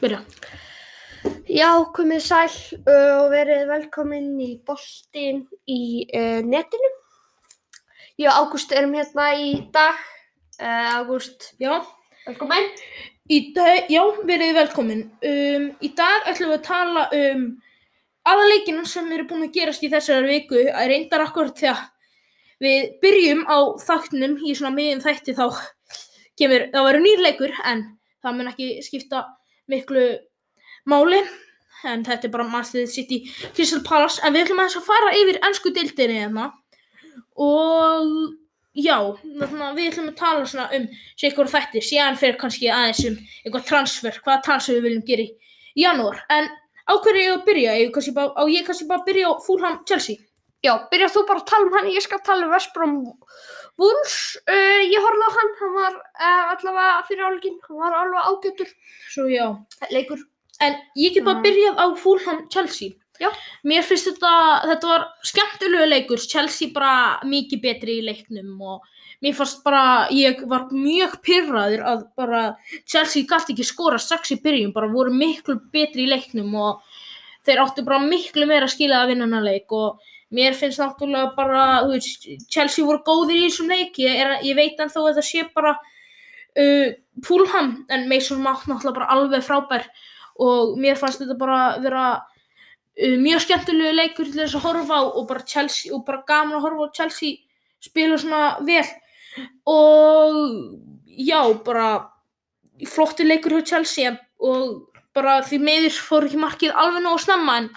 Byrja. Já, komið sæl uh, og verið velkomin í boltin í uh, netinu. Ég og Ágúst erum hérna í dag. Uh, Ágúst, Já, velkomin. í dag, já, verið velkomin. Um, í dag ætlum við að tala um aðaleikina sem eru búin að gerast í þessari viku. Það reyndar akkurat þegar við byrjum á þáttunum í svona miðjum þætti þá kemur, þá verður nýr leikur en það mun ekki skipta miklu máli. En þetta er bara Master City Crystal Palace. En við ætlum aðeins að fara yfir ennsku deildinni hérna. Og já, að við ætlum að tala svona um sér ykkur þætti, síðan fyrir kannski aðeins um eitthvað transfer, hvaða transfer við viljum gera í janúar. En á hverju ég að byrja? Ég kannski bara, á ég kannski bara að byrja á Fulham Chelsea. Já, byrjað þú bara að tala um hann. Ég skal tala um Vestbrom Wolves. Uh, ég horfði á hann. Hann var uh, allavega fyrir álegin. Hann var alveg ágjötur Svo já. leikur. En ég get bara Mm. byrjað á Fulham Chelsea. Já. Mér finnst þetta, þetta var skemmtilegu leikur, Chelsea bara mikið betri í leiknum og mér fannst bara, ég var mjög pyrraður að bara Chelsea gæti ekki skora strax í byrjun, bara voru miklu betri í leiknum og þeir áttu bara miklu meira að skila að vinna hennar leik og mér finnst náttúrulega bara, þú veist, Chelsea voru góðir í þessum leik, ég, er, ég veit en þó að þetta sé bara uh, Fulham, en Mason Mount náttúrulega bara alveg frábær. Og mér fannst þetta bara vera uh, mjög skemmtilegu leikur til þess að horfa á og bara Chelsea og bara gaman að horfa á Chelsea spila svona vel. Og já, bara flotti leikur hjá Chelsea og bara því meður fór ekki markið alveg nógu snemma en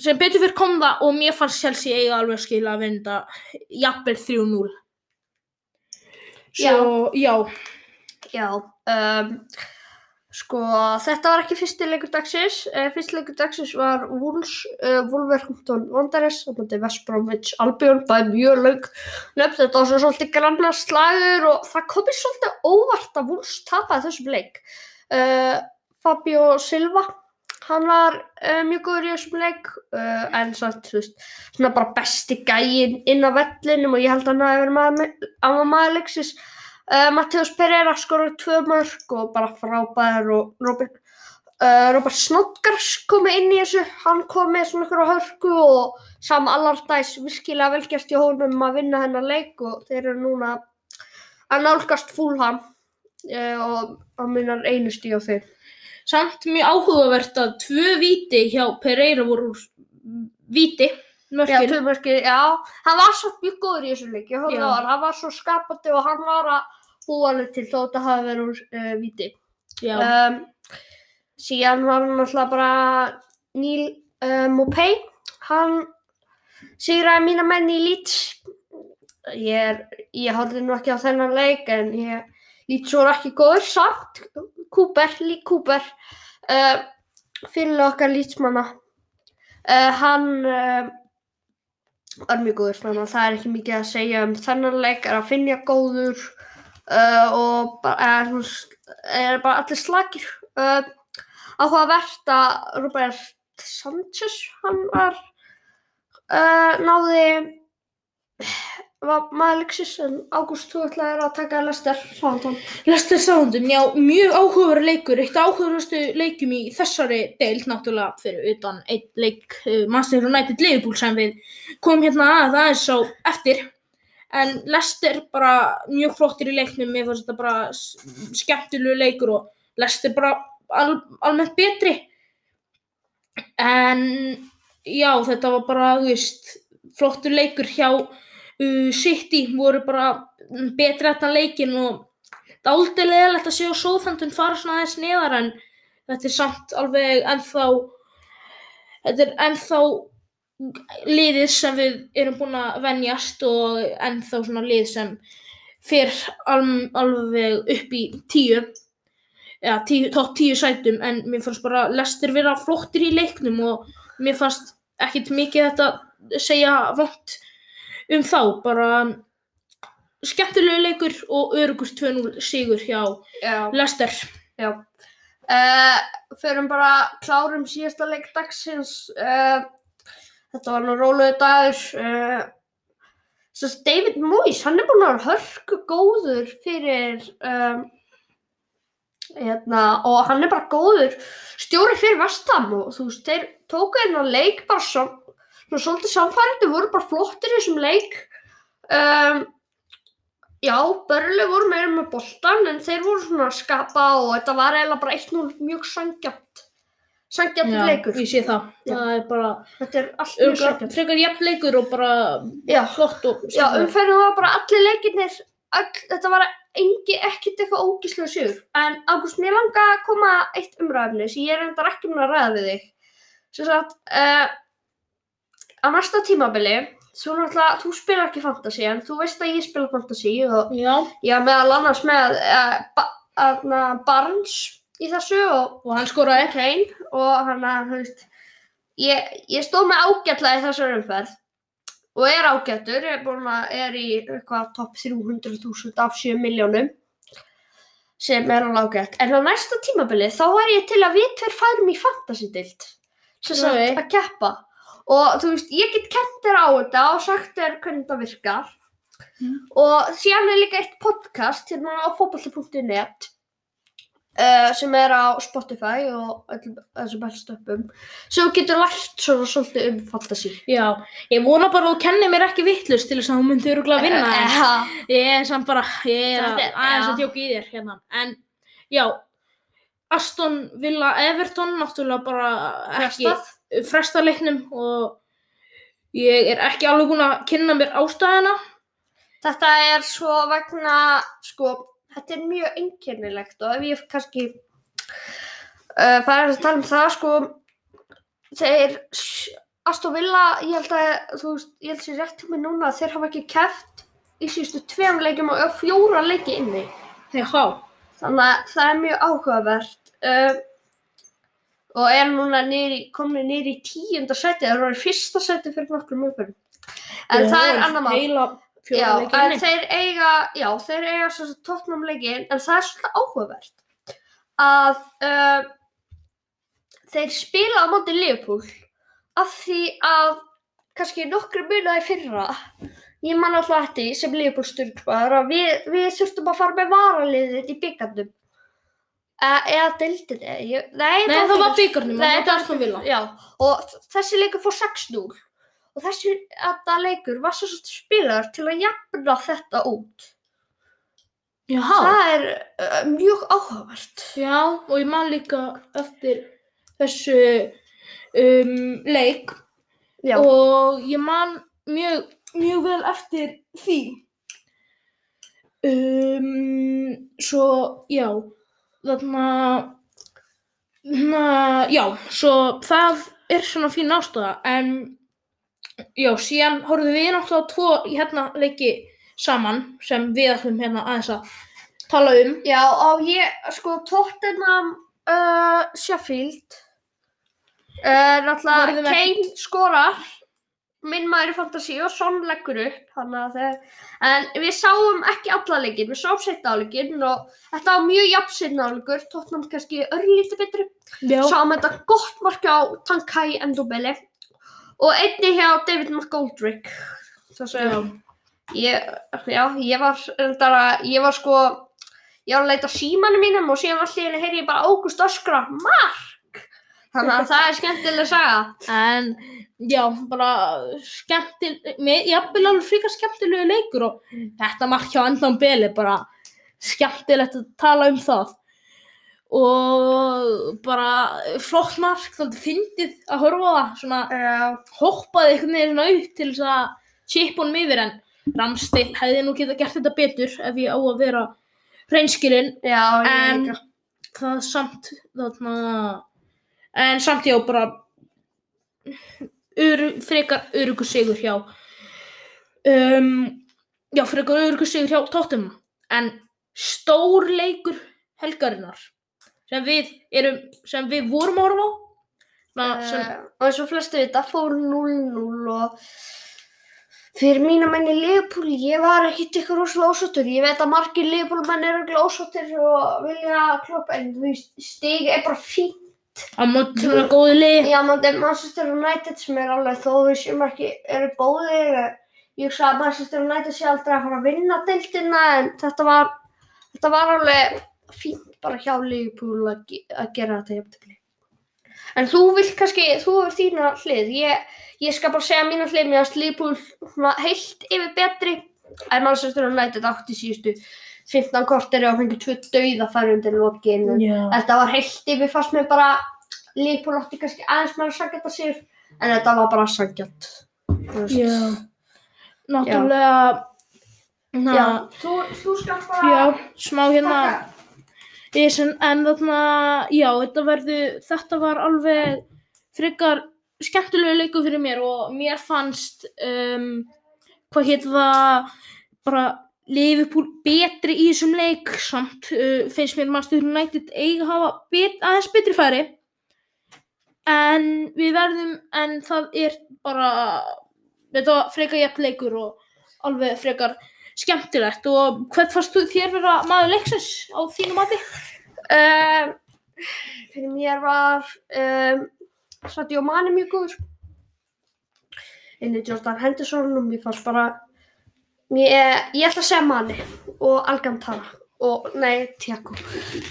sem betur fyrir kom það og mér fannst Chelsea eiga alveg skil að vinda jafnvel 3-0 svo já, Já, um, sko þetta var ekki fyrsti leikur dagsins, uh, fyrsti leikur dagsins var Wolves, uh, Wolverhampton Wanderers, það mútið West Bromwich Albion, er mjög laug nöfn, þetta var svo svolítið grannar slagur og það komið svolítið óvart að Wolves tapaði þessum leik. Uh, Fabio Silva, hann var uh, mjög góður í þessum leik, uh, en samt, þú veist, svona bara besti gæinn inn á vellinum og ég held að hann hafi verið maður, að maður leiksis. Uh, Matteus Pereira skoraði tvö mörg og bara frábæður og uh, Robert Snodgars komi inn í þessu, hann kom með svona ykkur á hörku og Sam Allardyce virkilega velgjast í honum að vinna hennar leik og þeir eru núna að nálgast Fulham uh, og hann minnar einu stíð á þeim. Samt mjög áhugavert að tvö víti hjá Pereira voru úr víti Já, mörkin tvö mörki, já, hann var svo mjög góður í þessu leik, ég Já. á hann, hann var svo skapandi og hann var að búa hann til þó að hafi verið úr uh, víti. já, um, síðan var hann alltaf bara Neil uh, Mopay hann sigraði mína menn í Leeds. Ég, ég horfði nú ekki á þennan leik en ég Leeds voru ekki góður samt Cooper, Lee Cooper uh, fyrir okkar Leedsmanna. Uh, hann uh, var mjög góður þannig að það er ekki mikið að segja um þennan leik er að finja góður uh, og bara, er, er bara allir slagir uh, áhugavert að Robert Sanchez hann var uh, náði var maður leiksis en Ágúst þú ætlaðir að taka Lester Southampton. Lester Soundum, já, mjög áhugaverð leikur, eitt áhugaverðustu leikum í þessari deild náttúrulega fyrir utan einn leik uh, Manchester United Liverpool sem við komum hérna að aðeins á eftir. En Lester bara mjög flottir í leiknum, mér fannst þetta bara skemmtilegu leikur og Lester bara al, almennt betri. En já, þetta var bara, þú veist, flottur leikur hjá uh, City voru bara betri þetta leikin og það er aldrei leðilegt að sjá Southampton fara svona aðeins neðar en þetta er samt alveg ennþá þetta er ennþá liðið sem við erum búin að venjast og ennþá svona lið sem al, alveg upp í tíu eða tíu, topp tíu sætum. En mér fannst bara Lester vera flottir í leiknum og mér fannst ekkit mikið þetta segja vont um þá bara skemmtilegu leikur og örugur 2-0 sigur hjá já, Lester já. Uh, förum bara klárum síðasta leik dagsins. Uh, þetta var nú róluðu dagur. Uh, Svo David Moyes, hann er búinn að hörku góður fyrir um, hérna, og hann er bara góður stjóri fyrir vestam og þú veist, þeir tóku hérna leik bara svo, svona svolítið samfærandi, voru bara flottir í þessum leik um, já, Börli voru meira með boltan en þeir voru svona að skapa og þetta var eiginlega bara 1-0 mjög sangjamt sangjamt Já, leikur ég sé það. Já. Það er bara þetta er allt mjög sangjamt frekar jafn leikur og bara Já. flott og Já, umferðin var bara allir leikirnir, all, þetta var engi, ekkert eitthvað ógíslega sigur. En Ágúst, mér langa að koma eitt umræðinni sem ég er endar ekki mun að ræða við þig. Sem sagt, uh, á næsta tímabili, þú náttúrulega, þú spilar ekki fantasy, en þú veist að ég spila fantasy og Já, ég er meðal annars með uh, ba uh, Barnes í þessu og og hann skoraði. Kane og hann að, þú veist, ég, ég stóð með ágætlega í þessar umferð og er ágættur, er búin að, er í eitthvað topp 300.000 af 7 miljónum sem er alveg ágætt. En á næsta tímabili þá er ég til að við tver færum í fantasy-dild sem sagt að keppa og þú veist, ég get kent þér á þetta og sagt þér hvernig þetta virkar Mm. og síðan er líka eitt podcast hérna á fótbolti.net uh, sem er á Spotify og öllum þessum heldstöppum sem þú getur lært svona svolítið um fantasy Já, ég vona bara að þú kennir mér ekki vittlust til þess að þú myndir öruglega vinna. en uh, Ég er samt bara, ég er að, aðeins að tjóka í þér hérna. En já, Aston Villa Everton náttúrulega bara ekki Frestað. Fresta leiknum og ég er ekki alveg búin að kynna mér ástæðina. Þetta er svo vegna, sko, þetta er mjög einkennilegt og ef ég kannski uh, færi að tala um það, sko, þeir, Aston Villa, ég held að, þú veist, ég held sér rétt til mig núna að þeir hafa ekki keft í síðustu tveim leikjum og fjóra leiki inni. Já, Þannig að það er mjög áhugavert uh, og er núna komni niður í tíunda seti, það var í fyrsta seti fyrir nokkrum umfyrum. En það er annar mál. Já, en þeir eiga, já, þeir eiga svo sem tóknum leikin, en það er svolítið áhugavert að uh, þeir spila á móti Liverpool af því að kannski nokkru munaði fyrra ég man alltaf eftir sem Liverpool styrkvaður að við, við þurftum að fara með varaliðið í byggandum eða deildinni ég, nei, Nei, það var byggarnum, Nei, það var Aston Villa. Já, og þessi leikur fór 6-0 og þessi þetta leikur var svo spilaður til að jafna þetta út. Já, Það er uh, mjög áhugavert. já, og ég man líka eftir þessu um, leik. Já, og ég man mjög, mjög vel eftir því. Um, svo já þarna na, já, svo það er svona fín ástæða en já, síðan horfðum við náttúrulega tvo hérna leiki saman sem við ætlum hérna aðeins að tala um. Já og ég, sko, Tottenham uh, Sheffield uh, náttúrulega Kane skorar minn maður í fantasi og Son leggur upp að þeir, en við sáum ekki alla leikinn, við sáum setna áleikinn og þetta var mjög jafnsinn áleikur Tottenham kannski örlítið betri. Sáum þetta gott mark á Tankai Endobele og einni hjá David McGoldrick sem já, ég, já, ég var reyndar að, ég var sko ég var að leita á símanum mínum og síðan allir heyri ég bara Ágúst öskra mark þannig að það er skemmtileg saga. En já, bara skemmtil, með, jafnvel alveg fríkar skemmtilegu leikur og þetta mark hjá Endan Beli bara skemmtilegt að tala um það. Og bara flott mark, þannig fyndið að horfa það, svona já, hoppaði einhvern veginn upp til þess að chipa honum yfir en Ramstil hefði nú geta gert þetta betur ef ég á að vera reynskilinn En- það samt þarna en samt já bara uru, frekar örugur sigur hjá um, já frekar örugur sigur hjá Tottenham en stór leikur helgarinnar sem við erum sem við vorum að horfa á. Ná, sem, uh, og eins og flestu vita fór 0-0 og fyrir mína menni Leopold, ég var ekkert ykkur rosalega ósáttur, ég veit að margir Leopold menn eru ekki ósáttur og vilja kloppa, en þú veist, stig er bara fín að móti svona góðu lið Já, maður er Manchester United sem er alveg þó við sem ekki eru góðir. Ég hugsa að Manchester United sé aldrei að fara að vinna deildina en þetta var, þetta var alveg fínt bara hjá Liverpool að, að gera þetta jafntefni. En þú vilt kannski, þú er þína hlið, ég, ég skal bara segja mína hlið, mér að Liverpool heilt yfir betri, en Manchester United átti síðustu 15 korteri og fengið tvö dauða færi undir lokin, Já. þetta var heilt yfir fast með bara, Liverpool átti kannski aðeins meira sangjart að sér, en þetta var bara sangjart. Já. Náttúrulega, na, Já, þú, þú skal bara já, smá hérna, taka. Isen, en þarna, já, þetta verður, þetta var alveg frekar skemmtilegu leikur fyrir mér og mér fannst, um, hvað hétt það, bara Liverpool betri í þessum leik samt, uh, finnst mér Manchester United eiga að hafa bet, aðeins betri færi. En við verðum, en það er bara, þetta frekar jafn leikur og alveg frekar skemmtilegt. Og hvað fannst þú þér vera maður leiksins á þínu mati? Um, fyrir mér var um, Sadio Mane mjög góður. Inni Jordan Henderson og mér fannst bara mér, ég ætla að segja Mane og Alcantara og, nei, Thiago.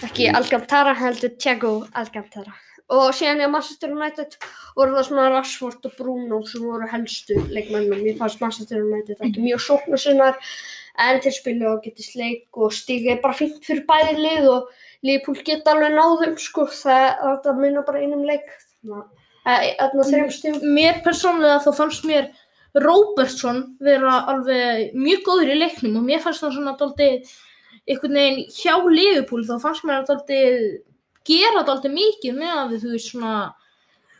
Ekki Alcantara heldur Thiago Alcantara. Og síðan ég Manchester United voru það svona Rashford og Bruno sem voru helstu leikmennum, mér fannst Manchester United ekki mjög sóknarsinnar en til spilu og getið sleik og stígið bara fínt fyrir bæði lið og Liverpool geta alveg náðum sko, það, minna bara einum leik. Þannig að þarna þrejum stígum Mér persónulega þá fannst mér Robertson vera alveg mjög góður í leiknum og mér fannst það svona daldið einhvern veginn hjá Liverpool þá fannst mér það daldið gera daldið mikið með að þú veist svona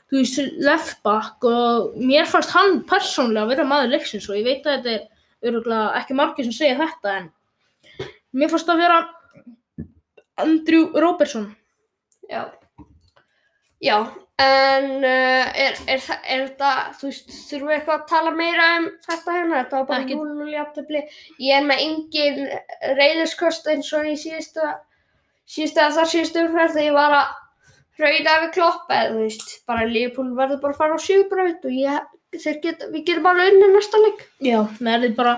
þú veist left back og mér fannst hann persónulega vera maður leiksins og ég veit að þetta er ekki margir sem segja þetta en mér fannst það vera Andrew Robertson já. Já, en uh, er, er, er þetta þú veist, þurfum við eitthvað að tala meira um þetta hérna, þetta var bara Ekki- 0-0 jafntefli. Ég er með engin reyðiskost eins og í síðustu síðustu að það síðustu umferð þegar ég var að hrauða við klopp eða þú veist, bara Liverpool verður bara að fara á sjúbraut og ég, get, við gerum alveg unni næsta leik. Já, með þetta bara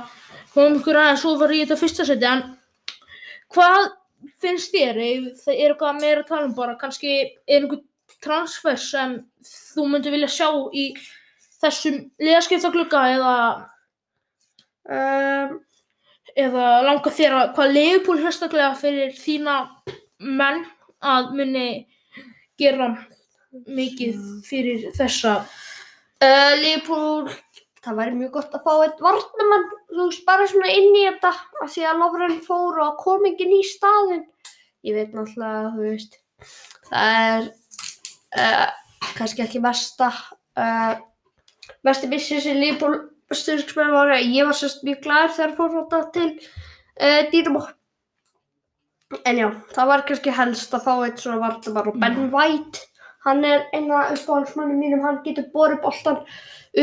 komum ykkur aðeins svo var í þetta fyrsta seti en hvað finnst þér? Er, það er eitthvað meira að tala um bara? Kannski er einhver transfer sem þú myndir vilja sjá í þessum liðaskiptaglugga eða, um, eða langar þér að hvað Leifupúl höstaklega fyrir þína menn að muni gera mikið fyrir þessa? Uh, Liverpool það væri mjög gott að fá eitt varnamann þú veist, bara svona inn í þetta af því að Lofren fór og kom ekki ný staðin ég veit náttúrulega þú veist það er uh, kannski ekki mesta uh, mesti missi sem Liverpool styrksmenn var ég var sérst mjög glæður þegar fór þetta til uh, Dynamo. En já, það var kannski helst að fá eitt svona varnamann og Ben White. Hann er eina uppáhaldsmanni mínum, hann getur borið boltan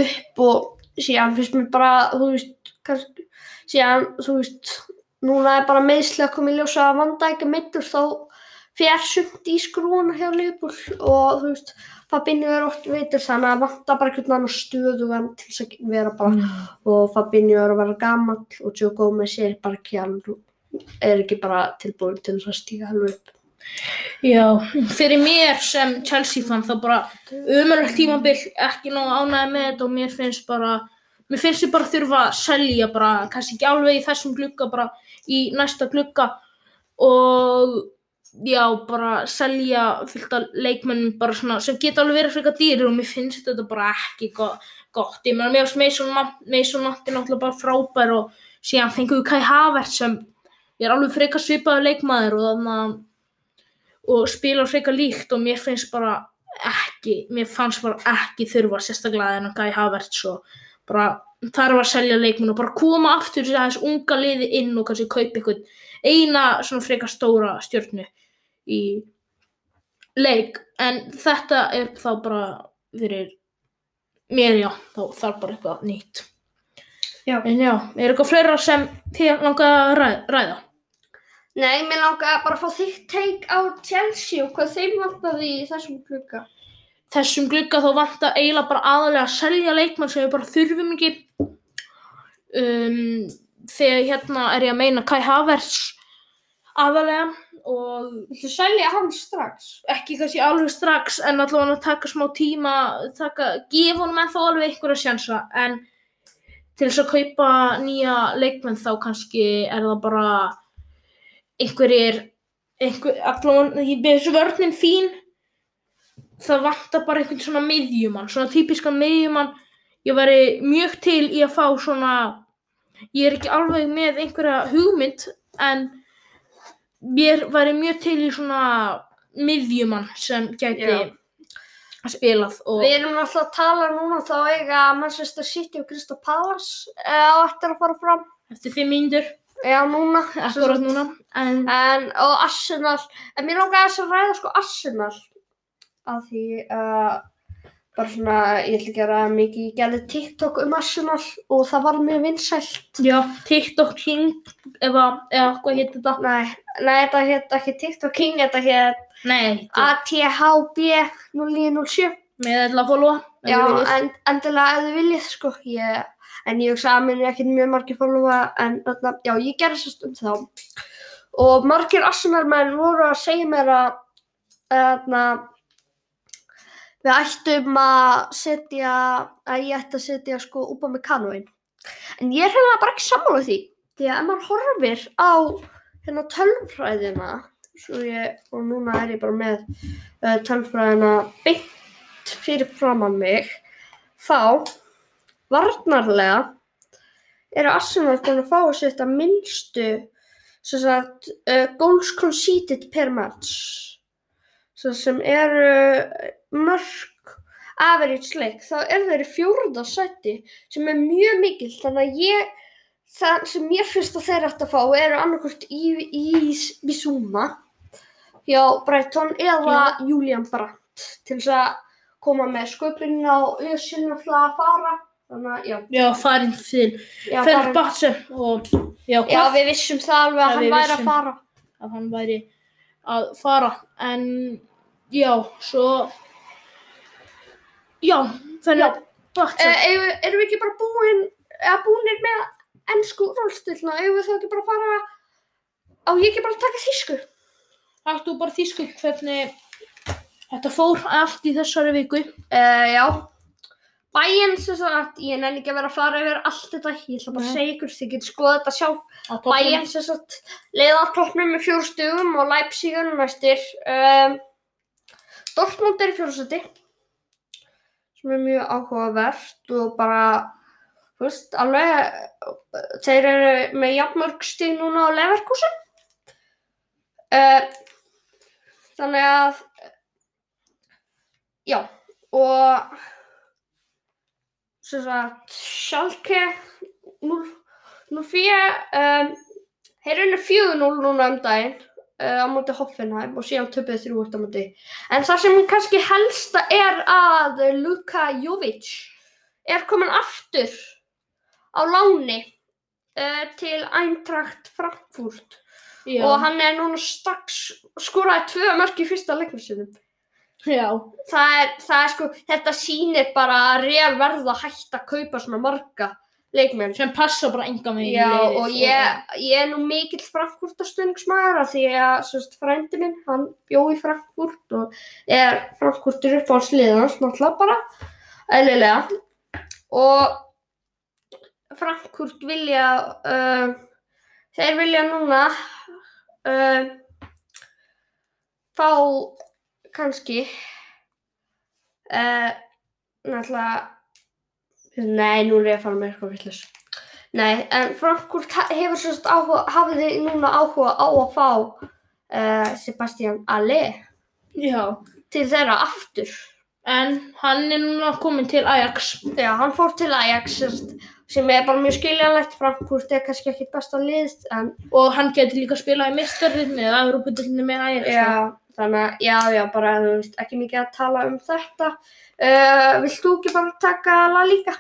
upp og síðan finnst mér bara, þú veist, kannski, síðan, þú veist, núna er bara meðsli að koma í ljósa að vanda ekki meittur þá fer sumt í skrúna hjá Liverpool og þú veist, Fabinho er oft veitur þannig að vanda bara einhvern annan stöðu til þess að vera bara og Fabinho er að vera gamall og Joe Gomez er bara ekki alveg er ekki bara tilbúin til þess að stíga alveg upp. Já, fyrir mér sem Chelsea fann þá bara umrætt tímabil ekki nóg ánæði með þetta og mér finnst bara mér finnst ég bara þurfa að selja bara kannski ekki alveg í þessum glugga bara í næsta glugga. Og já, bara selja fullt af leikmennum bara svona sem geta alveg verið frekar dýrir og mér finnst þetta bara ekki go gott. Ég meina mér finnst Mason er náttúrulega bara frábær og síðan fengum við Kai Havertz sem er alveg frekar svipaður leikmaður og þannig að og spilar frekar líkt og mér finnst bara ekki, mér fannst bara ekki þurfa sérstaklega en að Guy Havertz og bara þarf að selja leikmenn og bara koma aftur þessi aðeins unga liði inn og kannski kaupa einhvern eina svona frekar stóra stjórnu í leik en þetta er þá bara fyrir mér já, þá þarf bara eitthvað nýtt Já. en já, er eitthvað fleira sem þið langar að ræ- ræða? Nei, mér langaði bara að fá þitt take á Chelsea og hvað þeim vantaði í þessum klukka. þessum glugga þá vantar eiginlega bara aðalega að selja leikmann sem við bara þurfum ekki um, þegar hérna er ég að meina Kai Havertz aðalega og Viltu selja hann strax? ekki kannski alveg strax en allavega að taka smá tíma taka, gefa honum ennþá alveg einhverja sjansa en til þess að kaupa nýja leikmenn þá kannski er það bara einhverjir einhver, allavega, ég með þessu vörnin fín það vantar bara einhvern svona miðjumann svona típiskan miðjumann ég væri mjög til í að fá svona ég er ekki alveg með einhverja hugmynd en mér væri mjög til í svona miðjumann sem gæti Já. spilað og Við erum alltaf að tala núna þá eiga Manchester City og Crystal Palace eh, á eftir að fara fram. eftir fimm mínútur Já, núna. akkurat núna en En, og Arsenal, en mér langar þess að ræða sko Arsenal af því uh, bara svona, ég ætla að ræða mikið, ég gerði TikTok um Arsenal og það var mjög vinsælt. já, TikTok King eða, eða hvað hétt þetta Nei, nei, þetta hétt ekki TikTok King, þetta hétt nei, ATHB0907. með ætla að followa ef Já, en, endilega ef þið viljið, sko, ég, en ég hugsa að minni ekkert mjög margir followa, en þarna, já, ég gerði sérst um þá. Og margir Arsenal-menn voru að segja mér að, þarna, við ættum að setja, að ég ætti að setja, sko, úpa með kanóin. En ég er hérna bara ekki sammála því, því að ef maður horfir á, hérna, tölfræðina, svo ég, og núna er ég bara með uh, tölfræðina beint fyrir framann mig þá varnarlega eru Arsenal búin að fá að setja minnstu sem sagt uh, goals conceded per match sem, sem eru mörg average leik þá eru þeir í fjórða sæti sem er mjög mikil þannig að ég það sem ég finnst að þeir ætti að fá eru annarkvort í, í, í Zuma hjá Brighton eða Julian Brandt til þess að koma með sköpun á Össin að fara. Þannig að já, já, farin til já, Fenerbahce og já, já við vissum það alveg Já, að hann væri að fara. að hann væri að fara. En já, svo já, Fenerbahce uh, erum, erum við ekki bara búin eða búinir með ennsku úrvalstillna eigum við þá ekki bara að fara á ég ekki bara að taka þýsku? Hættu bara þýsku hvernig þetta fór allt í þessari viku. uh, já. Bæinn sem sagt, ég nenni ekki að vera að fara yfir allt þetta, ég ætla bara að segja ykkur, þið getur skoða þetta sjálf. Á toppnum. Bayern sem sagt leiða toppnum með fjór stugum og Leipzig er næstir um, Dortmund er í fjórsæti sem er mjög áhugavert og bara þú veist, alveg þeir eru með jafnmörg stig núna á Leverkusen. Uh, þannig að já og sem sagt 0 04 um, Þeir unnu 4-0 núna um daginn uh, á móti Hoffenheim og síðan töpuðu þrjú eftir á móti. En það sem kannski helsta er að Luka Jovic er komin aftur á láni uh, til Eintracht Frankfurt Já, og hann er núna strax skoraði tvö mörk í fyrsta leiknum sinum. já, Það er, það er sko, þetta sýnir bara að Real verða að hætta að kaupa svona marga leikmenn. sem passa bara enga megin í Já, liðið og ég, ég er nú mikill Frankfurtastunningsmæður af því að sérst, frændi minn, hann bjó í Frankfurt og er Frankfurtur upp á sliðans, náttúrulega bara, eðlilega. Og Frankfurt vilja, uh, þeir vilja núna uh, fá kannski, uh, náttúrulega, Nei, nú er ég að fara með eitthvað vitlaus. Nei, en Frankfurt ha- hefur sérst áhuga, hafið þið núna áhuga á að fá uh, Sebastian Alle Já, til þeirra aftur. en hann er núna komin til Ajax. Já, hann fór til Ajax sérst, sem er bara mjög skiljanlegt. Frankfurt er kannski ekki besta lið, en Og hann getur líka spilað í mistarinn eða Európa-dildinni með Ajax. já, þannig að já, já, bara þú veist, ekki mikið að tala um þetta. Uh, vilt þú ekki bara taka La Liga?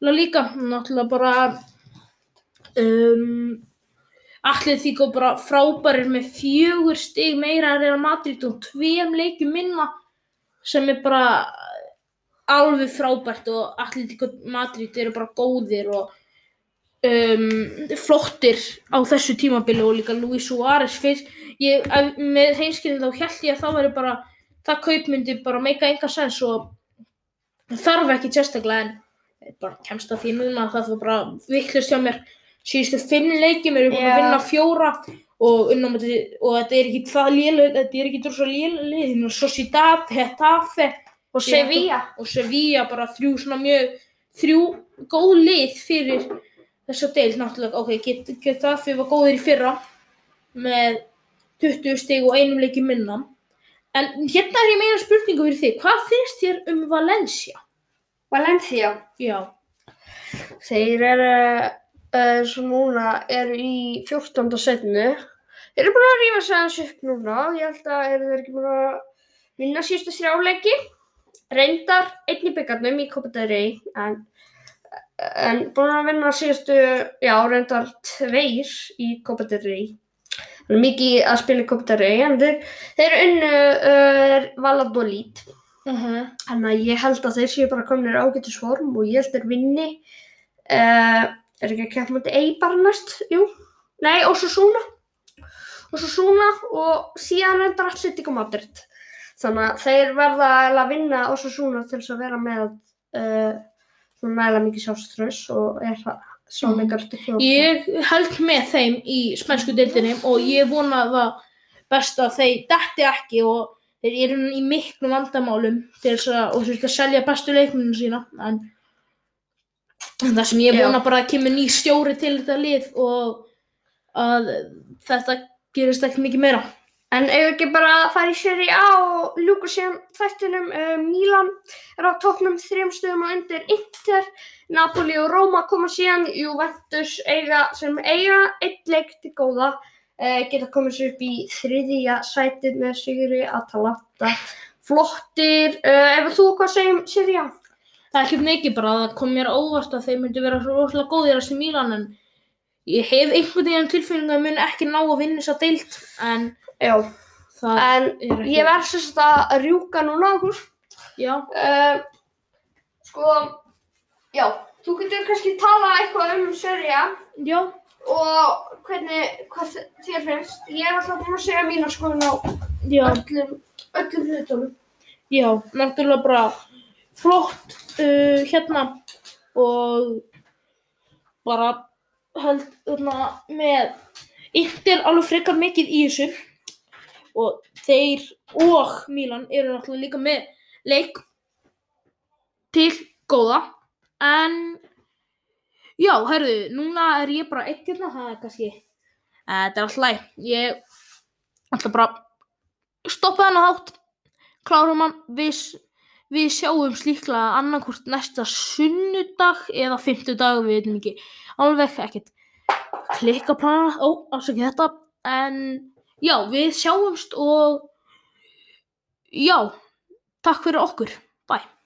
Liga, náttúrulega bara um, allir því góð bara frábærir með fjögur stig meira að reyna Madrid og tveim leikjum minna sem er bara alveg frábært og allir því góð Madrid eru bara góðir og um, flottir á þessu tímabili og líka Luis Suárez fyrst, ég, með hreinskilin þá held ég að það væri bara það kaup myndi bara meika enga sens og þarf ekki sérstaklega en bara kemst að því núna að það var bara vittlust hjá mér. Síðustu fimm leikjum eru búin að vinna fjóra og, unnum, og þetta er ekki það lélega þetta er ekki drosa lélega Sociedad, Hetafe Og Sevilla. og Sevilla bara þrjú svona mjög þrjú góð lið fyrir þessa deil náttúrulega. Ok, get, get það fyrir var góðir í fyrra með 20 stig og einum leiki minna. En hérna er ég meina spurningu fyrir þig. Hvað finnst þér um Valencia? Valencia. Já, Þeir eru, uh, svo núna, eru í 14. setinu. Þeir eru búin að rífa sig aðeins upp núna. Ég held að eru þeir ekki búin að vinna síðustu þrjáleiki. Reyndar einn í byggarnum í Copa del Rey, en, en búin að vinna síðustu, já, reyndar tveir í Copa del Rey. Það er mikið að spila í Copa del Rey, en þeir, þeir unnu uh, Valladolid. Uh -huh. Þannig að ég held að þeir séu bara kominir ágætis form og ég held þeir vinni. Uh, er ekki að kæta mútið Eibar næst? Jú. Nei, Osasuna. Osasuna og síðan reyndar Atletico Madrid. Þannig að þeir verða að vinna Osasuna til þess að vera með uh, svona nægilega mikið sjálfströss og er það sáleikar til fjóta. ég held með þeim í spænsku deildinni og ég vona það best að þeir detti ekki og þeir eru í miklum vandamálum til þess að, og þurft að selja bestu leikmenninu sína en það sem ég vona bara að kemur ný stjóri til þetta lið og að þetta gerist ekkert mikið meira. En ef ekki bara að fara í og ljúka síðan þættinum uh, Mílan er á toppnum þrjum stöðum og undir Inter, Napoli og Róma koma síðan Juventus eiga, sem eiga eitt leik til góða geta komið sér upp í þriðja sætið með Sigri Atalanta. Flottir, ef þú hvað segjum séri A? það er ekkert mikið bara það kom mér á óvart að þeir myndi vera rosalega góðir að sem Mílan en ég hef einhvern veginn tilfinningu að mun ekki ná að vinna þessa deild en Já, en ekki ég verð sérst að rjúka núna okkur já, Uh, sko, já, þú getur kannski tala eitthvað um serja já, og hvernig, hvað þér finnst. Ég er alltaf búin að segja mína skoðun á já öllum, öllum hlutunum. Já, náttúrulega bara flott uh, hérna og bara held hérna, með Inter alveg frekar mikið í þessu og þeir og Milan eru náttúrulega líka með leik til góða en já, herðu, núna er ég bara eitt hérna, það er kannski þetta er alltaf læg ég ætla bara að stoppa þennan þátt. Klárum hann. Við, við sjáum slíklega annarkvort næsta sunnudag eða fimmtudag, við veitum ekki. Alveg ekkert klikka plana, ó, afsakið þetta. En já, við sjáumst og já, takk fyrir okkur, bye